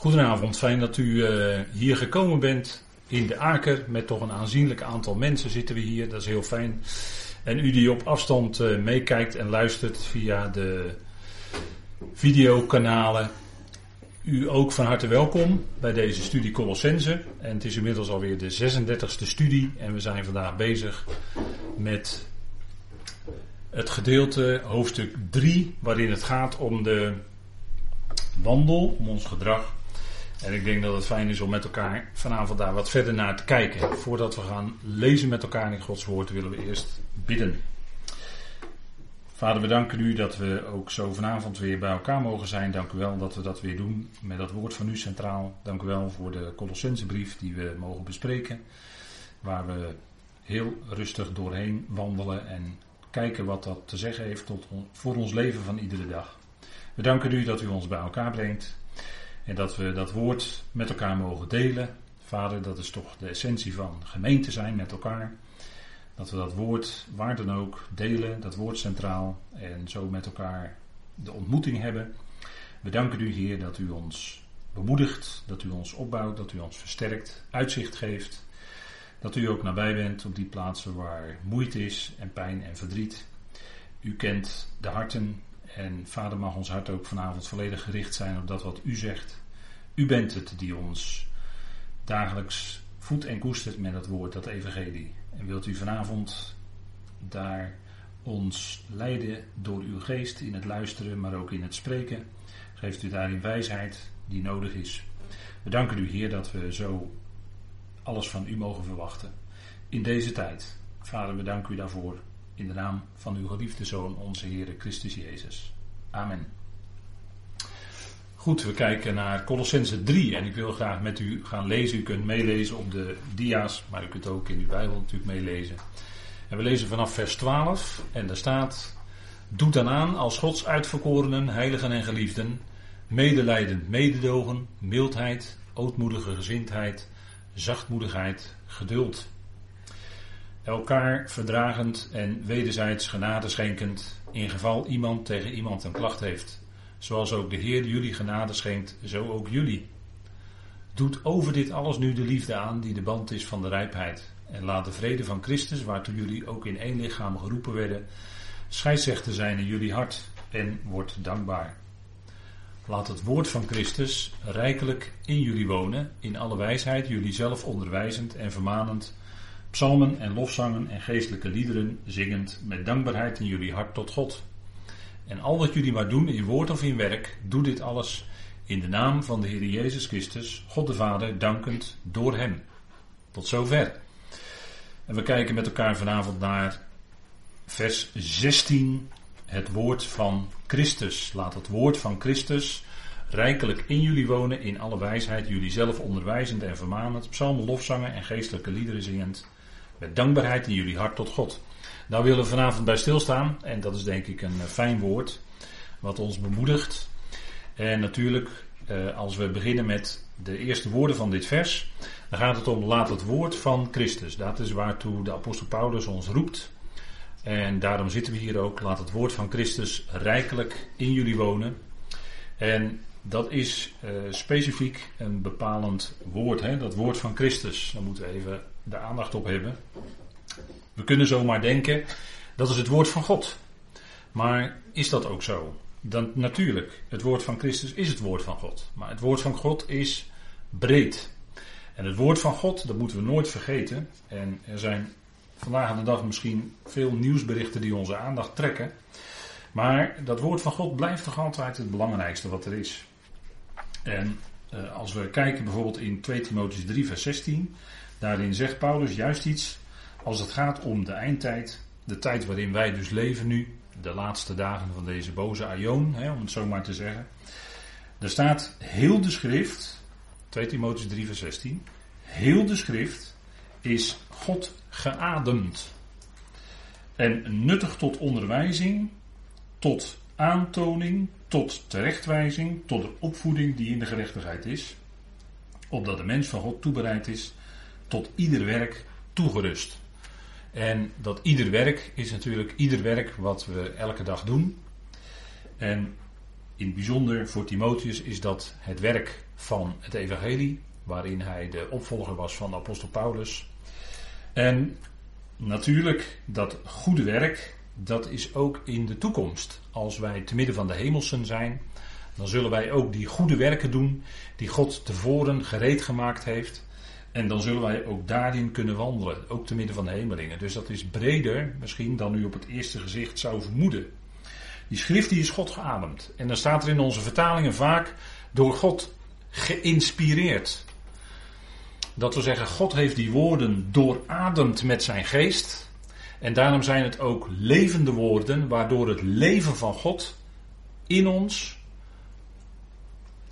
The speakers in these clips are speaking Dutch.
Goedenavond, fijn dat u uh, hier gekomen bent in de Aker. Met toch een aanzienlijk aantal mensen zitten we hier, dat is heel fijn. En u die op afstand uh, meekijkt en luistert via de videokanalen. U ook van harte welkom bij deze studie Colossense. En het is inmiddels alweer de 36e studie en we zijn vandaag bezig met het gedeelte hoofdstuk 3 waarin het gaat om de wandel, om ons gedrag en ik denk dat het fijn is om met elkaar vanavond daar wat verder naar te kijken. Voordat we gaan lezen met elkaar in Gods woord, willen we eerst bidden. Vader, we danken u dat we ook zo vanavond weer bij elkaar mogen zijn. Dank u wel dat we dat weer doen met dat woord van u centraal. Dank u wel voor de Colossensebrief die we mogen bespreken. Waar we heel rustig doorheen wandelen en kijken wat dat te zeggen heeft tot, voor ons leven van iedere dag. We danken u dat u ons bij elkaar brengt. En dat we dat woord met elkaar mogen delen. Vader, dat is toch de essentie van gemeente zijn met elkaar. Dat we dat woord, waar dan ook, delen, dat woord centraal. En zo met elkaar de ontmoeting hebben. We danken u, Heer, dat u ons bemoedigt, dat u ons opbouwt, dat u ons versterkt, uitzicht geeft. Dat u ook nabij bent op die plaatsen waar moeite is en pijn en verdriet. U kent de harten en Vader mag ons hart ook vanavond volledig gericht zijn op dat wat u zegt. U bent het die ons dagelijks voedt en koestert met het woord, dat evangelie. En wilt u vanavond daar ons leiden door uw geest in het luisteren, maar ook in het spreken. Geeft u daarin wijsheid die nodig is. We danken u, Heer, dat we zo alles van u mogen verwachten in deze tijd. Vader, we danken u daarvoor in de naam van uw geliefde Zoon, onze Heer Christus Jezus. Amen. Goed, we kijken naar Colossense 3 en ik wil graag met u gaan lezen. U kunt meelezen op de dia's, maar u kunt ook in uw Bijbel natuurlijk meelezen. En we lezen vanaf vers 12 en daar staat: Doet dan aan als Gods uitverkorenen, heiligen en geliefden, medelijdend mededogen, mildheid, ootmoedige gezindheid, zachtmoedigheid, geduld. Elkaar verdragend en wederzijds genade schenkend, in geval iemand tegen iemand een klacht heeft. Zoals ook de Heer jullie genade schenkt, zo ook jullie. Doet over dit alles nu de liefde aan die de band is van de rijpheid. En laat de vrede van Christus, waartoe jullie ook in één lichaam geroepen werden, scheidsrechter zijn in jullie hart en wordt dankbaar. Laat het woord van Christus rijkelijk in jullie wonen, in alle wijsheid, jullie zelf onderwijzend en vermanend, psalmen en lofzangen en geestelijke liederen zingend met dankbaarheid in jullie hart tot God. En al wat jullie maar doen in woord of in werk, doe dit alles in de naam van de Heer Jezus Christus, God de Vader, dankend door Hem. Tot zover. En we kijken met elkaar vanavond naar vers 16, het woord van Christus. Laat het woord van Christus rijkelijk in jullie wonen, in alle wijsheid, jullie zelf onderwijzend en vermanend, psalmen, lofzangen en geestelijke liederen zingend, met dankbaarheid in jullie hart tot God. Daar willen we vanavond bij stilstaan. En dat is denk ik een eh, fijn woord. Wat ons bemoedigt. En natuurlijk, eh, als we beginnen met de eerste woorden van dit vers. Dan gaat het om laat het woord van Christus. Dat is waartoe de apostel Paulus ons roept. En daarom zitten we hier ook. Laat het woord van Christus rijkelijk in jullie wonen. En dat is uh, specifiek een bepalend woord. Hè? Dat woord van Christus. Daar moeten we even de aandacht op hebben. We kunnen zomaar denken, dat is het woord van God. Maar is dat ook zo? Dan natuurlijk, het woord van Christus is het woord van God. Maar het woord van God is breed. En het woord van God, dat moeten we nooit vergeten. En er zijn vandaag aan de dag misschien veel nieuwsberichten die onze aandacht trekken. Maar dat woord van God blijft toch altijd het belangrijkste wat er is. En eh, als we kijken bijvoorbeeld in 2 Timotheus 3, vers 16, daarin zegt Paulus juist iets als het gaat om de eindtijd, de tijd waarin wij dus leven nu, de laatste dagen van deze boze aion, hè, om het zo maar te zeggen. Er staat heel de schrift, 2 Timotheus 3 vers 16, heel de schrift is God geademd. En nuttig tot onderwijzing, tot aantoning, tot terechtwijzing, tot de opvoeding die in de gerechtigheid is, opdat de mens van God toebereid is tot ieder werk toegerust. En dat ieder werk is natuurlijk ieder werk wat we elke dag doen. En in het bijzonder voor Timotheus is dat het werk van het evangelie, waarin hij de opvolger was van apostel Paulus. En natuurlijk, dat goede werk, dat is ook in de toekomst. Als wij te midden van de hemelsen zijn, dan zullen wij ook die goede werken doen die God tevoren gereed gemaakt heeft. En dan zullen wij ook daarin kunnen wandelen, ook te midden van de hemelingen. Dus dat is breder misschien dan u op het eerste gezicht zou vermoeden. Die schrift die is God geademd. En dan staat er in onze vertalingen vaak door God geïnspireerd. Dat wil zeggen, God heeft die woorden doorademd met zijn geest. En daarom zijn het ook levende woorden, waardoor het leven van God in ons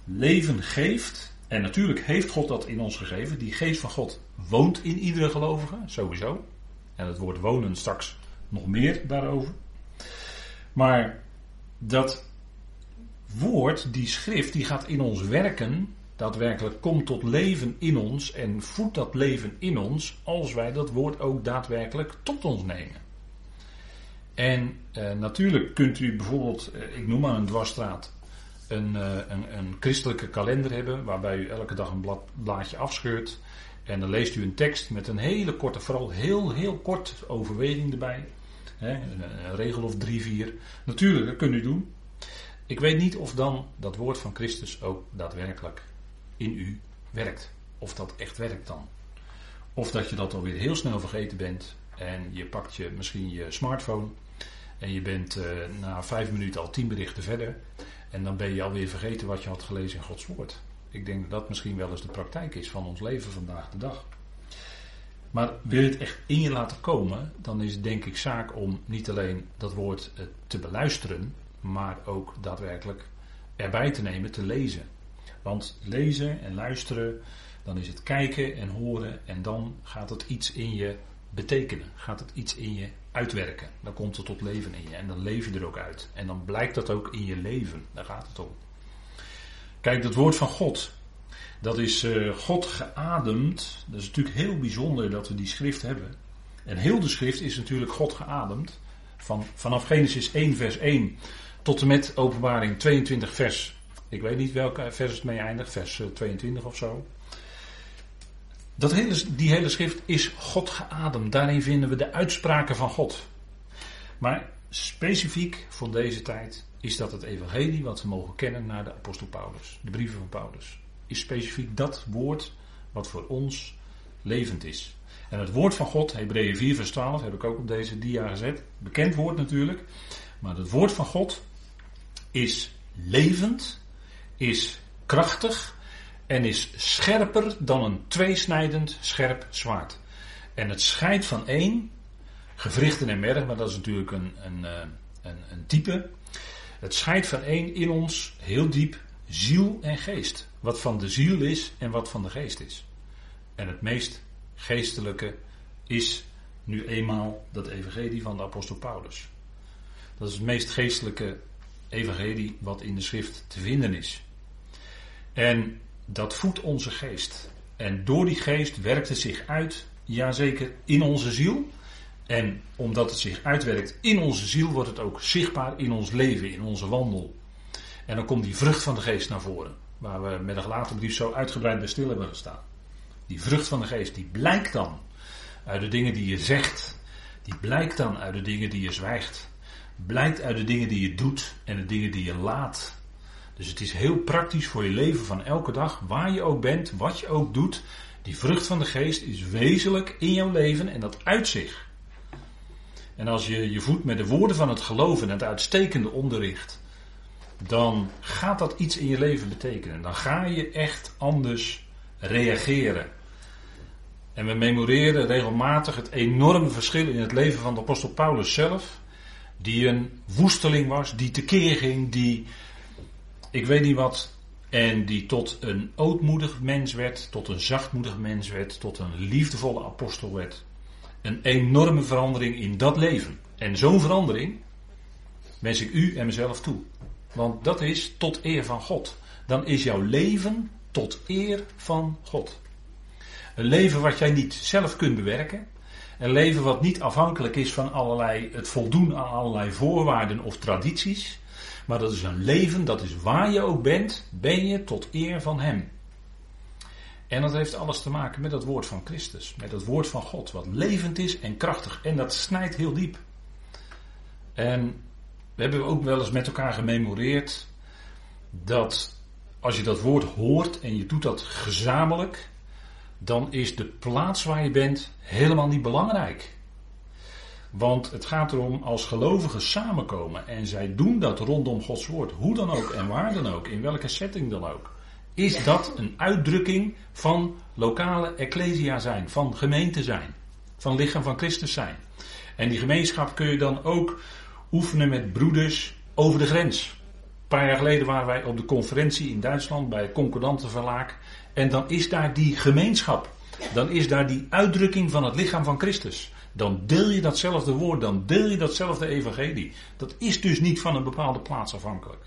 leven geeft. En natuurlijk heeft God dat in ons gegeven. Die geest van God woont in iedere gelovige, sowieso. En het woord wonen straks nog meer daarover. Maar dat woord, die schrift, die gaat in ons werken. Daadwerkelijk komt tot leven in ons en voedt dat leven in ons als wij dat woord ook daadwerkelijk tot ons nemen. En eh, natuurlijk kunt u bijvoorbeeld, eh, ik noem maar een dwarsstraat, een, uh, een, een, christelijke kalender hebben waarbij u elke dag een blaadje afscheurt. En dan leest u een tekst met een hele korte, vooral heel, heel kort overweging erbij. een, regel of drie, vier. Natuurlijk, dat kunt u doen. Ik weet niet of dan dat woord van Christus ook daadwerkelijk in u werkt. Of dat echt werkt dan. Of dat je dat alweer heel snel vergeten bent. En je pakt je, misschien je smartphone. En je bent uh, na vijf minuten al tien berichten verder. En dan ben je alweer vergeten wat je had gelezen in Gods Woord. Ik denk dat dat misschien wel eens de praktijk is van ons leven vandaag de dag. Maar wil je het echt in je laten komen, dan is het denk ik zaak om niet alleen dat woord eh, te beluisteren, maar ook daadwerkelijk erbij te nemen, te lezen. Want lezen en luisteren, dan is het kijken en horen en dan gaat het iets in je betekenen, gaat het iets in je uitwerken. Dan komt het tot leven in je en dan leef je er ook uit. En dan blijkt dat ook in je leven. Daar gaat het om. Kijk, dat woord van God, dat is uh, God geademd. Dat is natuurlijk heel bijzonder dat we die schrift hebben. En heel de schrift is natuurlijk God geademd. Van, vanaf Genesis 1 vers 1 tot en met openbaring 22 vers. Ik weet niet welke vers het mee eindigt, vers 22 of zo. Dat hele, die hele schrift is God geademd. Daarin vinden we de uitspraken van God. Maar specifiek voor deze tijd is dat het evangelie wat we mogen kennen naar de apostel Paulus. De brieven van Paulus. Is specifiek dat woord wat voor ons levend is. En het woord van God, Hebreeën 4 vers 12, heb ik ook op deze dia gezet. Bekend woord natuurlijk. Maar het woord van God is levend, is krachtig en is scherper dan een tweesnijdend scherp zwaard. En het scheidt van één, gewrichten en merg, maar dat is natuurlijk een, een, eh, een, een type. Het scheidt van één in ons heel diep ziel en geest. Wat van de ziel is en wat van de geest is. En het meest geestelijke is nu eenmaal dat evangelie van de apostel Paulus. Dat is het meest geestelijke evangelie wat in de schrift te vinden is. En dat voedt onze geest. En door die geest werkt het zich uit, jazeker, in onze ziel. En omdat het zich uitwerkt in onze ziel, wordt het ook zichtbaar in ons leven, in onze wandel. En dan komt die vrucht van de geest naar voren, waar we met een gelaten brief zo uitgebreid bij stil hebben gestaan. Die vrucht van de geest, die blijkt dan uit de dingen die je zegt. Die blijkt dan uit de dingen die je zwijgt. Blijkt uit de dingen die je doet en de dingen die je laat. Dus het is heel praktisch voor je leven van elke dag, waar je ook bent, wat je ook doet. Die vrucht van de geest is wezenlijk in jouw leven en dat uit zich. En als je je voedt met de woorden van het geloof en het uitstekende onderricht, dan gaat dat iets in je leven betekenen. Dan ga je echt anders reageren. En we memoreren regelmatig het enorme verschil in het leven van de apostel Paulus zelf, die een woesteling was, die tekeer ging, die ik weet niet wat. En die tot een ootmoedig mens werd, tot een zachtmoedig mens werd, tot een liefdevolle apostel werd. Een enorme verandering in dat leven. En zo'n verandering wens ik u en mezelf toe. Want dat is tot eer van God. Dan is jouw leven tot eer van God. Een leven wat jij niet zelf kunt bewerken. Een leven wat niet afhankelijk is van allerlei, het voldoen aan allerlei voorwaarden of tradities. Maar dat is een leven, dat is waar je ook bent, ben je tot eer van Hem. En dat heeft alles te maken met het woord van Christus, met het woord van God, wat levend is en krachtig. En dat snijdt heel diep. En we hebben ook wel eens met elkaar gememoreerd dat als je dat woord hoort en je doet dat gezamenlijk, dan is de plaats waar je bent helemaal niet belangrijk. Want het gaat erom als gelovigen samenkomen en zij doen dat rondom Gods woord, hoe dan ook en waar dan ook, in welke setting dan ook. Is dat een uitdrukking van lokale ecclesia zijn, van gemeente zijn, van lichaam van Christus zijn. En die gemeenschap kun je dan ook oefenen met broeders over de grens. Een paar jaar geleden waren wij op de conferentie in Duitsland bij Concordantenverlaak. En dan is daar die gemeenschap. Dan is daar die uitdrukking van het lichaam van Christus. Dan deel je datzelfde woord, dan deel je datzelfde evangelie. Dat is dus niet van een bepaalde plaats afhankelijk.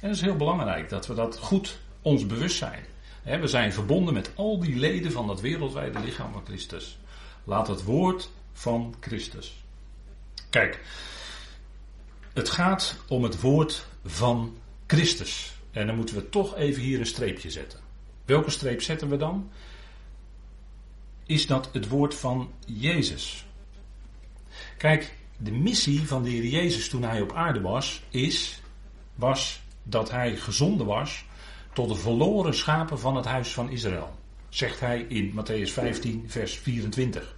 En het is heel belangrijk dat we dat goed ons bewust zijn. We zijn verbonden met al die leden van dat wereldwijde lichaam van Christus. Laat het woord van Christus. Kijk, het gaat om het woord van Christus. En dan moeten we toch even hier een streepje zetten. Welke streep zetten we dan? Is dat het woord van Jezus? Kijk, de missie van de Heer Jezus toen hij op aarde was, is, was dat hij gezonden was tot de verloren schapen van het huis van Israël. Zegt hij in Matthäus 15, vers 24.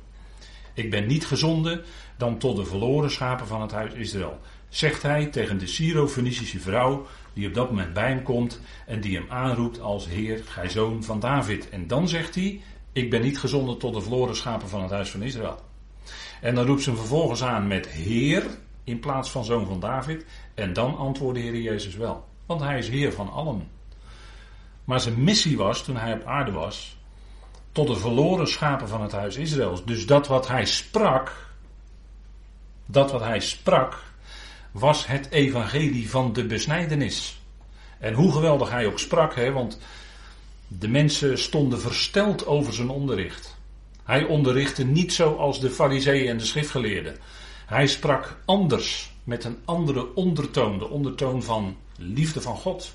Ik ben niet gezonden dan tot de verloren schapen van het huis Israël zegt hij tegen de Syro-Phoenicische vrouw die op dat moment bij hem komt en die hem aanroept als Heer, gij zoon van David. En dan zegt hij, ik ben niet gezonden tot de verloren schapen van het huis van Israël. En dan roept ze hem vervolgens aan met Heer in plaats van zoon van David. En dan antwoordde Heer Jezus wel, want hij is Heer van allen. Maar zijn missie was, toen hij op aarde was, tot de verloren schapen van het huis Israëls. Dus dat wat hij sprak, dat wat hij sprak, was het evangelie van de besnijdenis. En hoe geweldig hij ook sprak, hè, want de mensen stonden versteld over zijn onderricht. Hij onderrichtte niet zoals de fariseeën en de schriftgeleerden. Hij sprak anders, met een andere ondertoon, de ondertoon van liefde van God.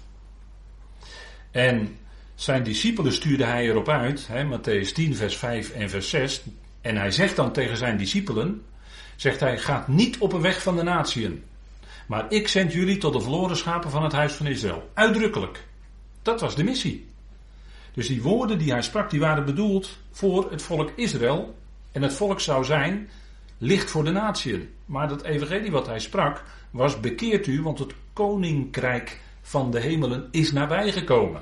En zijn discipelen stuurde hij erop uit, hè, Matthäus 10, vers 5 en vers 6. En hij zegt dan tegen zijn discipelen, zegt hij, gaat niet op een weg van de natieën. Maar ik zend jullie tot de verloren schapen van het huis van Israël. Uitdrukkelijk. Dat was de missie. Dus die woorden die hij sprak, die waren bedoeld voor het volk Israël. En het volk zou zijn licht voor de natieën. Maar dat evangelie wat hij sprak was bekeert u, want het koninkrijk van de hemelen is nabijgekomen.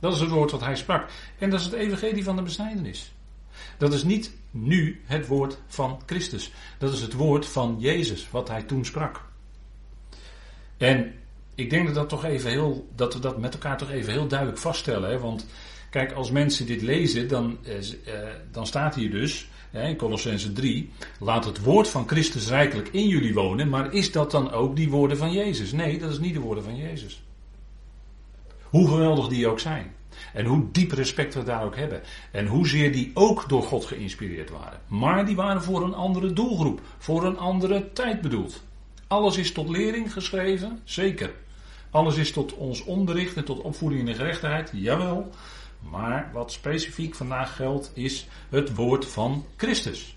Dat is het woord wat hij sprak. En dat is het evangelie van de besnijdenis. Dat is niet nu het woord van Christus. Dat is het woord van Jezus, wat hij toen sprak. En ik denk dat, dat, toch even heel, dat we dat met elkaar toch even heel duidelijk vaststellen. Hè? Want kijk, als mensen dit lezen, dan, eh, eh dan staat hier dus in Colossense 3: Laat het woord van Christus rijkelijk in jullie wonen. Maar is dat dan ook die woorden van Jezus? Nee, dat is niet de woorden van Jezus. Hoe geweldig die ook zijn. En hoe diep respect we daar ook hebben. En hoezeer die ook door God geïnspireerd waren. Maar die waren voor een andere doelgroep. Voor een andere tijd bedoeld. Alles is tot lering geschreven, zeker. Alles is tot ons onderricht en tot opvoeding in de gerechtigheid, jawel. Maar wat specifiek vandaag geldt is het woord van Christus.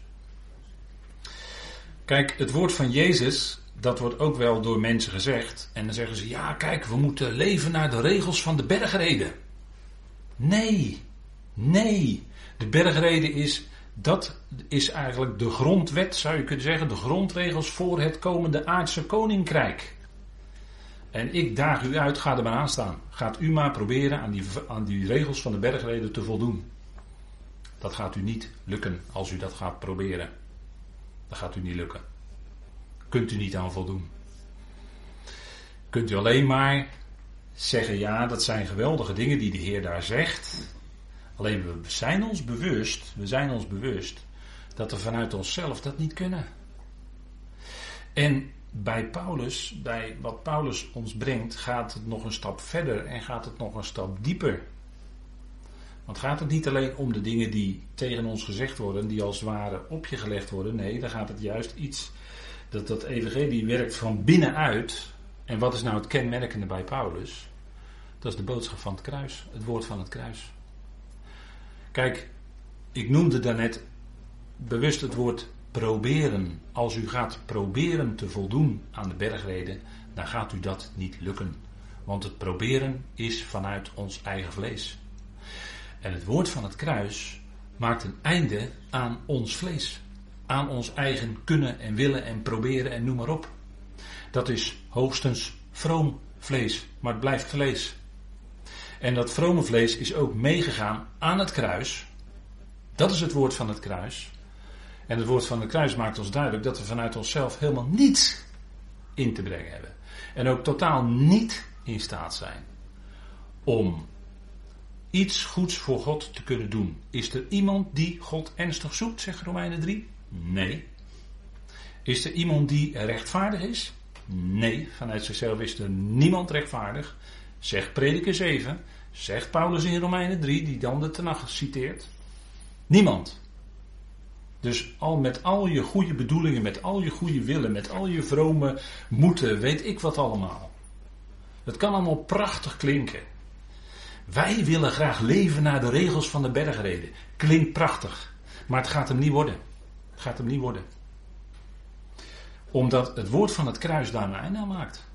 Kijk, het woord van Jezus, dat wordt ook wel door mensen gezegd. En dan zeggen ze, ja kijk, we moeten leven naar de regels van de bergreden. Nee, nee. De bergreden is, dat is eigenlijk de grondwet, zou je kunnen zeggen, de grondregels voor het komende aardse koninkrijk. En ik daag u uit, ga er maar aan staan. Gaat u maar proberen aan die, aan die regels van de bergreden te voldoen. Dat gaat u niet lukken als u dat gaat proberen. Dat gaat u niet lukken. Kunt u niet aan voldoen. Kunt u alleen maar zeggen ja, dat zijn geweldige dingen die de Heer daar zegt. Alleen we zijn ons bewust, we zijn ons bewust dat we vanuit onszelf dat niet kunnen. En bij Paulus, bij wat Paulus ons brengt, gaat het nog een stap verder en gaat het nog een stap dieper. Want gaat het niet alleen om de dingen die tegen ons gezegd worden, die als het ware op je gelegd worden. Nee, dan gaat het juist iets, dat dat evangelie werkt van binnenuit En wat is nou het kenmerkende bij Paulus? Dat is de boodschap van het kruis, het woord van het kruis. Kijk, ik noemde daarnet bewust het woord proberen. Als u gaat proberen te voldoen aan de bergreden, dan gaat u dat niet lukken. Want het proberen is vanuit ons eigen vlees. En het woord van het kruis maakt een einde aan ons vlees. Aan ons eigen kunnen en willen en proberen en noem maar op. Dat is hoogstens vroom vlees, maar het blijft vlees. En dat vrome vlees is ook meegegaan aan het kruis. Dat is het woord van het kruis. En het woord van het kruis maakt ons duidelijk dat we vanuit onszelf helemaal niets in te brengen hebben. En ook totaal niet in staat zijn om iets goeds voor God te kunnen doen. Is er iemand die God ernstig zoekt, zegt Romeinen 3? Nee. Is er iemand die rechtvaardig is? Nee, vanuit zichzelf is er niemand rechtvaardig. Zegt Prediker 7, zegt Paulus in Romeinen 3, die dan de Tenach citeert. Niemand. Dus al met al je goede bedoelingen, met al je goede willen, met al je vrome moeten, weet ik wat allemaal. Het kan allemaal prachtig klinken. Wij willen graag leven naar de regels van de bergreden. Klinkt prachtig. Maar het gaat hem niet worden. Het gaat hem niet worden. Omdat het woord van het kruis daar een einde aan maakt.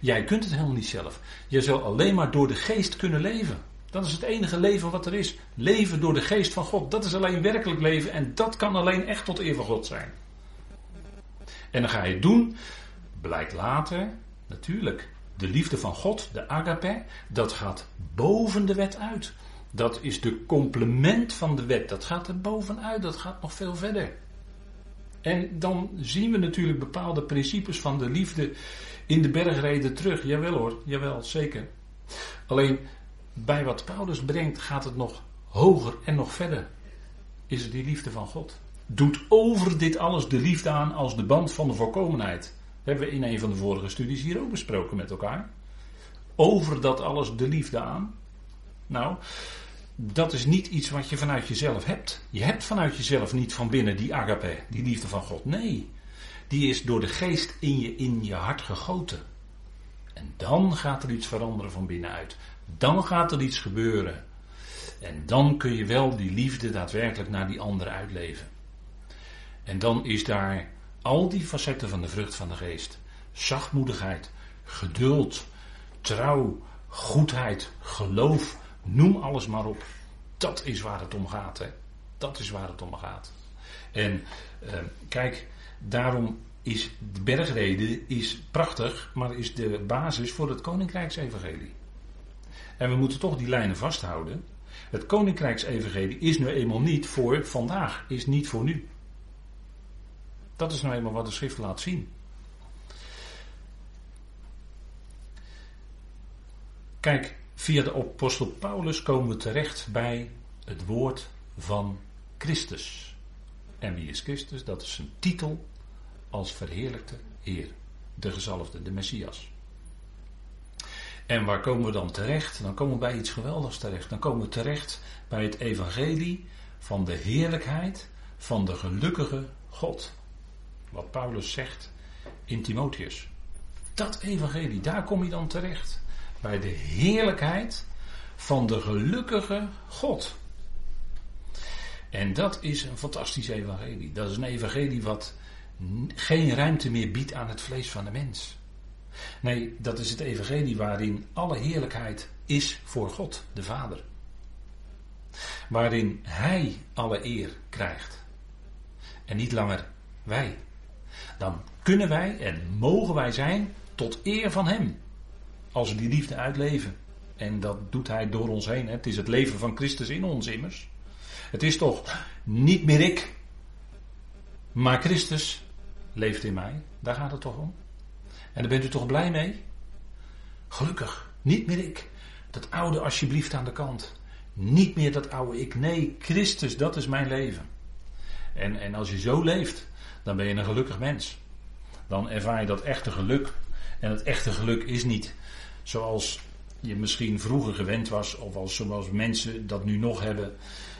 Jij kunt het helemaal niet zelf. Je zal alleen maar door de geest kunnen leven. Dat is het enige leven wat er is. Leven door de geest van God. Dat is alleen werkelijk leven en dat kan alleen echt tot eer van God zijn. En dan ga je het doen. Blijkt later, natuurlijk, de liefde van God, de agape, dat gaat boven de wet uit. Dat is de complement van de wet. Dat gaat er bovenuit. Dat gaat nog veel verder. En dan zien we natuurlijk bepaalde principes van de liefde in de bergreden terug. Jawel hoor, jawel, zeker. Alleen bij wat Paulus brengt gaat het nog hoger en nog verder. Is het die liefde van God. Doet over dit alles de liefde aan als de band van de voorkomenheid. Dat hebben we in een van de vorige studies hier ook besproken met elkaar. Over dat alles de liefde aan. Nou, dat is niet iets wat je vanuit jezelf hebt. Je hebt vanuit jezelf niet van binnen die agape, die liefde van God. Nee, die is door de geest in je, in je hart gegoten. En dan gaat er iets veranderen van binnenuit. Dan gaat er iets gebeuren. En dan kun je wel die liefde daadwerkelijk naar die ander uitleven. En dan is daar al die facetten van de vrucht van de geest. Zachtmoedigheid, geduld, trouw, goedheid, geloof, noem alles maar op. Dat is waar het om gaat. Hè? Dat is waar het om gaat. En eh, kijk, daarom is de bergrede is prachtig, maar is de basis voor het Koninkrijksevangelie. En we moeten toch die lijnen vasthouden. Het Koninkrijksevangelie is nu eenmaal niet voor vandaag, is niet voor nu. Dat is nou eenmaal wat de schrift laat zien. Kijk, via de apostel Paulus komen we terecht bij het woord van Christus. En wie is Christus? Dat is een titel als verheerlijkte Heer, de gezalfde, de Messias. En waar komen we dan terecht? Dan komen we bij iets geweldigs terecht. Dan komen we terecht bij het evangelie van de heerlijkheid van de gelukkige God. Wat Paulus zegt in Timotheus. Dat evangelie, daar kom je dan terecht. Bij de heerlijkheid van de gelukkige God. En dat is een fantastisch evangelie. Dat is een evangelie wat geen ruimte meer biedt aan het vlees van de mens. Nee, dat is het evangelie waarin alle heerlijkheid is voor God, de Vader. Waarin Hij alle eer krijgt. En niet langer wij. Dan kunnen wij en mogen wij zijn tot eer van Hem. Als we die liefde uitleven. En dat doet Hij door ons heen. Het is het leven van Christus in ons immers. Het is toch niet meer ik, maar Christus leeft in mij. Daar gaat het toch om. En daar bent u toch blij mee? Gelukkig, niet meer ik. Dat oude alsjeblieft aan de kant. Niet meer dat oude ik. Nee, Christus, dat is mijn leven. En, en als je zo leeft, dan ben je een gelukkig mens. Dan ervaar je dat echte geluk. En het echte geluk is niet zoals je misschien vroeger gewend was, of als, zoals mensen dat nu nog hebben,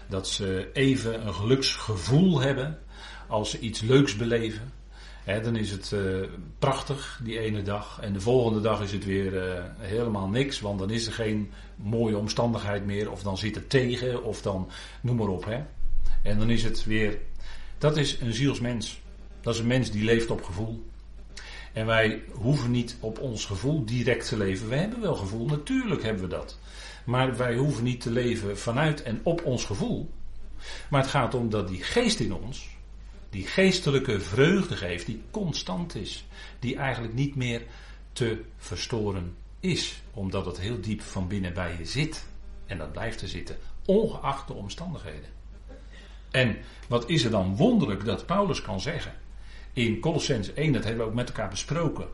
dat ze even een geluksgevoel hebben als ze iets leuks beleven. Dan is het uh, prachtig die ene dag. En de volgende dag is het weer uh, helemaal niks. Want dan is er geen mooie omstandigheid meer. Of dan zit het tegen. Of dan noem maar op. Hè. En dan is het weer. Dat is een zielsmens. Dat is een mens die leeft op gevoel. En wij hoeven niet op ons gevoel direct te leven. We hebben wel gevoel, natuurlijk hebben we dat. Maar wij hoeven niet te leven vanuit en op ons gevoel. Maar het gaat om dat die geest in ons, die geestelijke vreugde geeft, die constant is. Die eigenlijk niet meer te verstoren is. Omdat het heel diep van binnen bij je zit. En dat blijft er zitten, ongeacht de omstandigheden. En wat is er dan wonderlijk dat Paulus kan zeggen in Colossens 1, dat hebben we ook met elkaar besproken,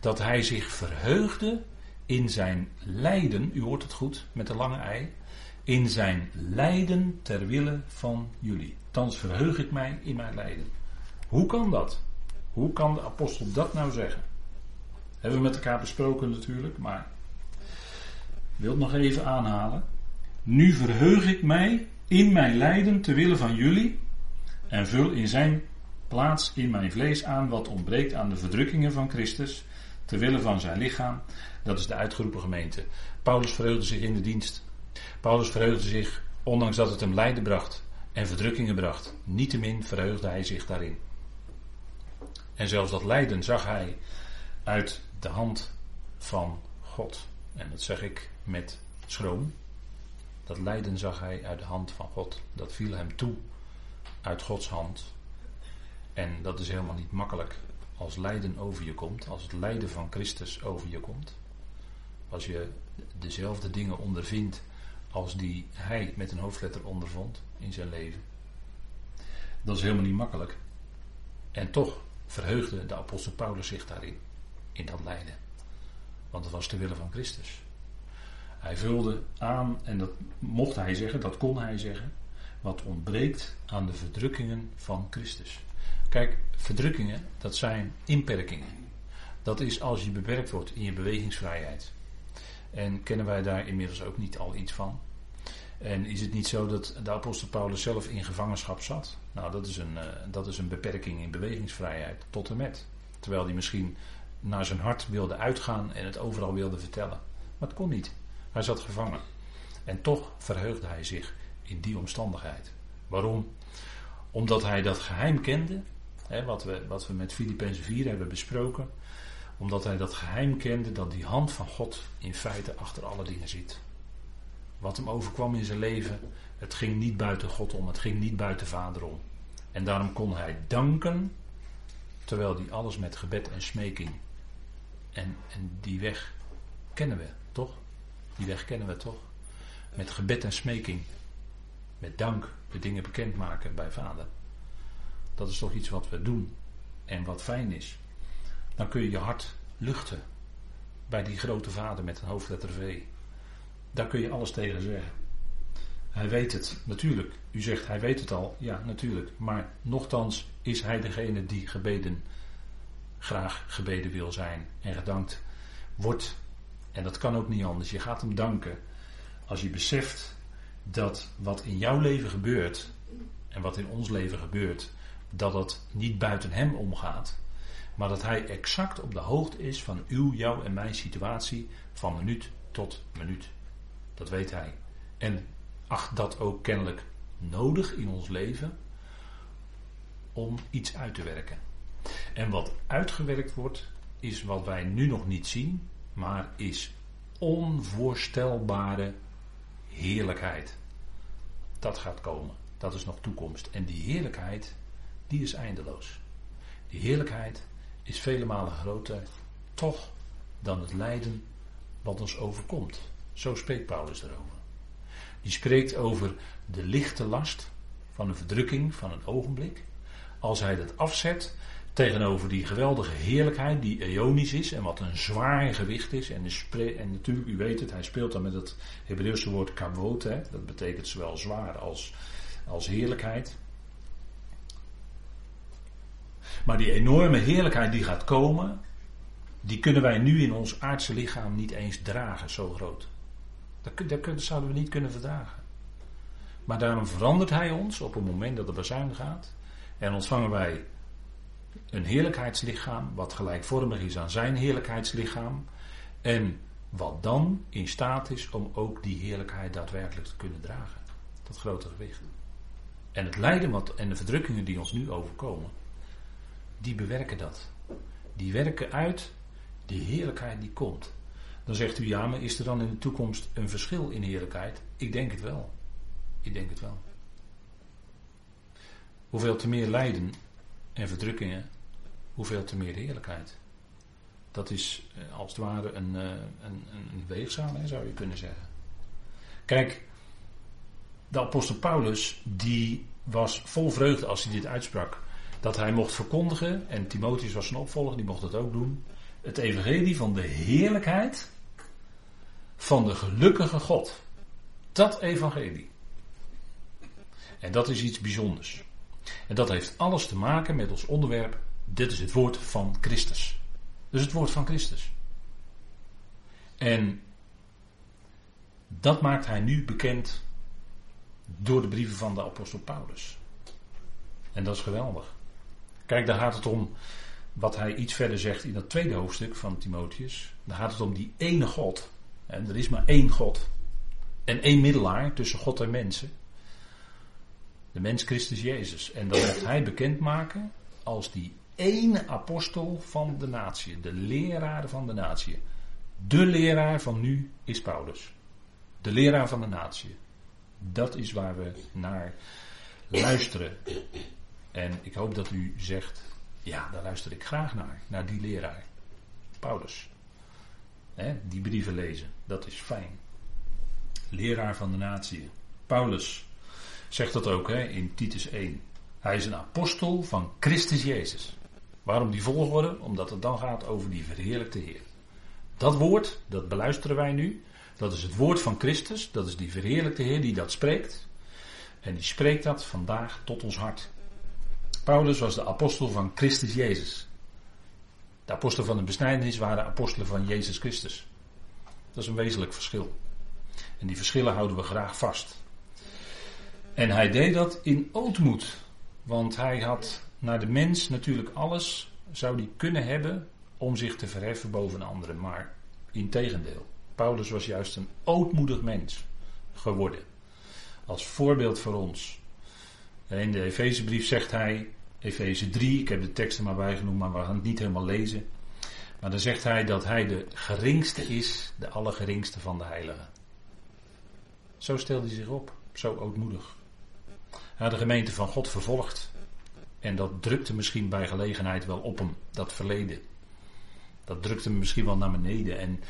dat hij zich verheugde in zijn lijden, u hoort het goed met de lange ei, in zijn lijden ter wille van jullie. Thans verheug ik mij in mijn lijden. Hoe kan dat? Hoe kan de apostel dat nou zeggen? Hebben we met elkaar besproken natuurlijk, maar ik wil het nog even aanhalen. Nu verheug ik mij in mijn lijden ter wille van jullie en vul in zijn plaats in mijn vlees aan wat ontbreekt aan de verdrukkingen van Christus, ter wille van zijn lichaam. Dat is de uitgeroepen gemeente. Paulus verheugde zich in de dienst. Paulus verheugde zich, ondanks dat het hem lijden bracht en verdrukkingen bracht. Niettemin verheugde hij zich daarin. En zelfs dat lijden zag hij uit de hand van God. En dat zeg ik met schroom. Dat lijden zag hij uit de hand van God. Dat viel hem toe uit Gods hand. En dat is helemaal niet makkelijk als lijden over je komt, als het lijden van Christus over je komt. Als je dezelfde dingen ondervindt als die hij met een hoofdletter ondervond in zijn leven. Dat is helemaal niet makkelijk. En toch verheugde de apostel Paulus zich daarin, in dat lijden. Want het was te willen van Christus. Hij vulde aan, en dat mocht hij zeggen, dat kon hij zeggen, wat ontbreekt aan de verdrukkingen van Christus. Kijk, verdrukkingen, dat zijn inperkingen. Dat is als je beperkt wordt in je bewegingsvrijheid. En kennen wij daar inmiddels ook niet al iets van? En is het niet zo dat de apostel Paulus zelf in gevangenschap zat? Nou, dat is een, uh, dat is een beperking in bewegingsvrijheid, tot en met. Terwijl hij misschien naar zijn hart wilde uitgaan en het overal wilde vertellen. Maar het kon niet. Hij zat gevangen. En toch verheugde hij zich in die omstandigheid. Waarom? Omdat hij dat geheim kende wat, we, wat we met Filippenzen 4 hebben besproken. Omdat hij dat geheim kende dat die hand van God in feite achter alle dingen zit. Wat hem overkwam in zijn leven, het ging niet buiten God om, het ging niet buiten Vader om. En daarom kon hij danken, terwijl hij alles met gebed en smeking. En, en die weg kennen we, toch? Die weg kennen we toch? Met gebed en smeking. Met dank de dingen bekendmaken bij Vader. Dat is toch iets wat we doen en wat fijn is. Dan kun je je hart luchten bij die grote vader met een hoofdletter V. Daar kun je alles tegen zeggen. Hij weet het, natuurlijk. U zegt hij weet het al, ja natuurlijk. Maar nochtans is hij degene die gebeden, graag gebeden wil zijn en gedankt wordt. En dat kan ook niet anders. Je gaat hem danken als je beseft dat wat in jouw leven gebeurt en wat in ons leven gebeurt, dat het niet buiten hem omgaat, maar dat hij exact op de hoogte is van uw, jouw en mijn situatie van minuut tot minuut. Dat weet hij. En acht dat ook kennelijk nodig in ons leven om iets uit te werken. En wat uitgewerkt wordt, is wat wij nu nog niet zien, maar is onvoorstelbare heerlijkheid. Dat gaat komen. Dat is nog toekomst. En die heerlijkheid, die is eindeloos. Die heerlijkheid is vele malen groter, toch, dan het lijden wat ons overkomt. Zo spreekt Paulus erover. Die spreekt over de lichte last van een verdrukking van een ogenblik. Als hij dat afzet tegenover die geweldige heerlijkheid die eonisch is en wat een zwaar gewicht is. En, en natuurlijk, u weet het, hij speelt dan met het Hebreeuwse woord kavod. Dat betekent zowel zwaar als, als heerlijkheid. Maar die enorme heerlijkheid die gaat komen, die kunnen wij nu in ons aardse lichaam niet eens dragen, zo groot. Dat, zouden we niet kunnen verdragen. Maar daarom verandert hij ons op het moment dat de bazuin gaat. En ontvangen wij een heerlijkheidslichaam wat gelijkvormig is aan zijn heerlijkheidslichaam. En wat dan in staat is om ook die heerlijkheid daadwerkelijk te kunnen dragen. Dat grote gewicht. En het lijden wat, en de verdrukkingen die ons nu overkomen, die bewerken dat. Die werken uit die heerlijkheid die komt. Dan zegt u ja, maar is er dan in de toekomst een verschil in heerlijkheid? Ik denk het wel. Ik denk het wel. Hoeveel te meer lijden en verdrukkingen, hoeveel te meer heerlijkheid. Dat is eh, als het ware een, eh, een, zou je kunnen zeggen. Kijk, de apostel Paulus, die was vol vreugde als hij dit uitsprak. Dat hij mocht verkondigen, en Timotheus was zijn opvolger, die mocht dat ook doen. Het evangelie van de heerlijkheid van de gelukkige God. Dat evangelie. En dat is iets bijzonders. En dat heeft alles te maken met ons onderwerp. Dit is het woord van Christus. Dus het woord van Christus. En dat maakt hij nu bekend door de brieven van de apostel Paulus. En dat is geweldig. Kijk, daar gaat het om wat hij iets verder zegt in dat tweede hoofdstuk van Timotheus. Daar gaat het om die ene God. En er is maar één God. En één middelaar tussen God en mensen. De mens Christus Jezus. En dat mocht hij bekendmaken als die ene apostel van de natie. De leraar van de natie. De leraar van nu is Paulus. De leraar van de natie. Dat is waar we naar luisteren. En ik hoop dat u zegt, ja, daar luister ik graag naar. Naar die leraar. Paulus. Die brieven lezen, dat is fijn. Leraar van de natie. Paulus zegt dat ook hè, in Titus 1. Hij is een apostel van Christus Jezus. Waarom die volgorde? Omdat het dan gaat over die verheerlijkte Heer. Dat woord, dat beluisteren wij nu. Dat is het woord van Christus. Dat is die verheerlijkte Heer die dat spreekt. En die spreekt dat vandaag tot ons hart. Paulus was de apostel van Christus Jezus. De apostelen van de besnijdenis waren apostelen van Jezus Christus. Dat is een wezenlijk verschil. En die verschillen houden we graag vast. En hij deed dat in ootmoed. Want hij had naar de mens natuurlijk alles zou die kunnen hebben om zich te verheffen boven anderen. Maar in tegendeel. Paulus was juist een ootmoedig mens geworden. Als voorbeeld voor ons. In de Efezebrief zegt hij, Efeze 3, ik heb de teksten maar bijgenoemd, maar we gaan het niet helemaal lezen. Maar dan zegt hij dat hij de geringste is, de allergeringste van de heiligen. Zo stelde hij zich op, zo ootmoedig. Hij had de gemeente van God vervolgd. En dat drukte misschien bij gelegenheid wel op hem, dat verleden. Dat drukte hem misschien wel naar beneden. En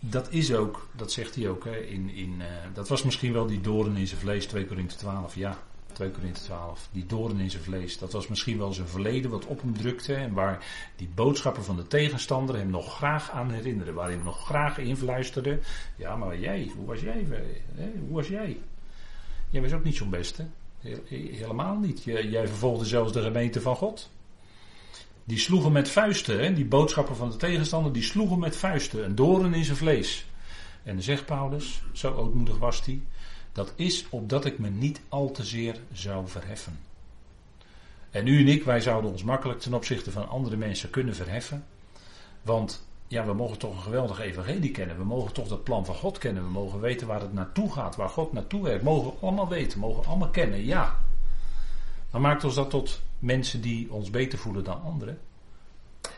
dat is ook, dat zegt hij ook, hè, in, in, uh, dat was misschien wel die doorn in zijn vlees, 2 Korinthe 12, ja. 2 Korinthe 12, die doorn in zijn vlees. Dat was misschien wel zijn verleden wat op hem drukte en waar die boodschappen van de tegenstander hem nog graag aan herinneren. Waar hij hem nog graag influisterde. Ja, maar jij, hoe was jij? Hè? Hoe was jij? Jij was ook niet zo'n beste. Helemaal niet. Jij vervolgde zelfs de gemeente van God. Die sloegen met vuisten, hè? die boodschappen van de tegenstander, die sloegen met vuisten, een doorn in zijn vlees. En zegt Paulus, zo ootmoedig was hij, dat is opdat ik me niet al te zeer zou verheffen. En u en ik, wij zouden ons makkelijk ten opzichte van andere mensen kunnen verheffen. Want ja, we mogen toch een geweldige evangelie kennen. We mogen toch dat plan van God kennen. We mogen weten waar het naartoe gaat, waar God naartoe werkt. Mogen we allemaal weten, mogen we allemaal kennen, ja. Maar maakt ons dat tot mensen die ons beter voelen dan anderen?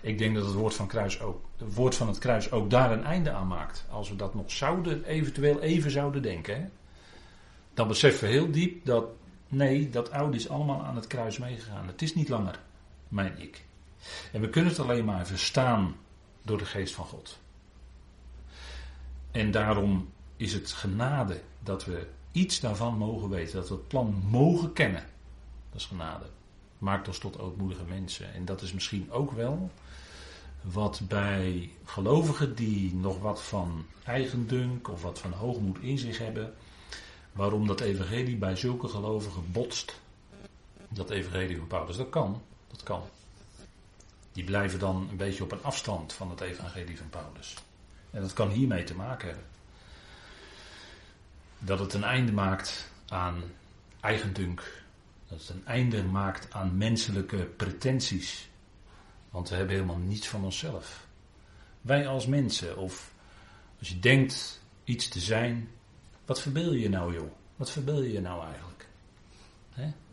Ik denk dat het woord van, kruis ook, het woord van het kruis ook daar een einde aan maakt. Als we dat nog zouden, eventueel even zouden denken. Hè? Dan beseffen we heel diep dat, nee, dat oude is allemaal aan het kruis meegegaan. Het is niet langer mijn ik. En we kunnen het alleen maar verstaan door de geest van God. En daarom is het genade dat we iets daarvan mogen weten, dat we het plan mogen kennen. Dat is genade. Maakt ons tot ootmoedige mensen. En dat is misschien ook wel wat bij gelovigen die nog wat van eigendunk of wat van hoogmoed in zich hebben, waarom dat evangelie bij zulke gelovigen botst. Dat evangelie van Paulus, dat kan. Dat kan die blijven dan een beetje op een afstand van het evangelie van Paulus. En dat kan hiermee te maken hebben. Dat het een einde maakt aan eigendunk Dat het een einde maakt aan menselijke pretenties. Want we hebben helemaal niets van onszelf. Wij als mensen, of als je denkt iets te zijn, wat verbeel je nou joh? Wat verbeel je nou eigenlijk?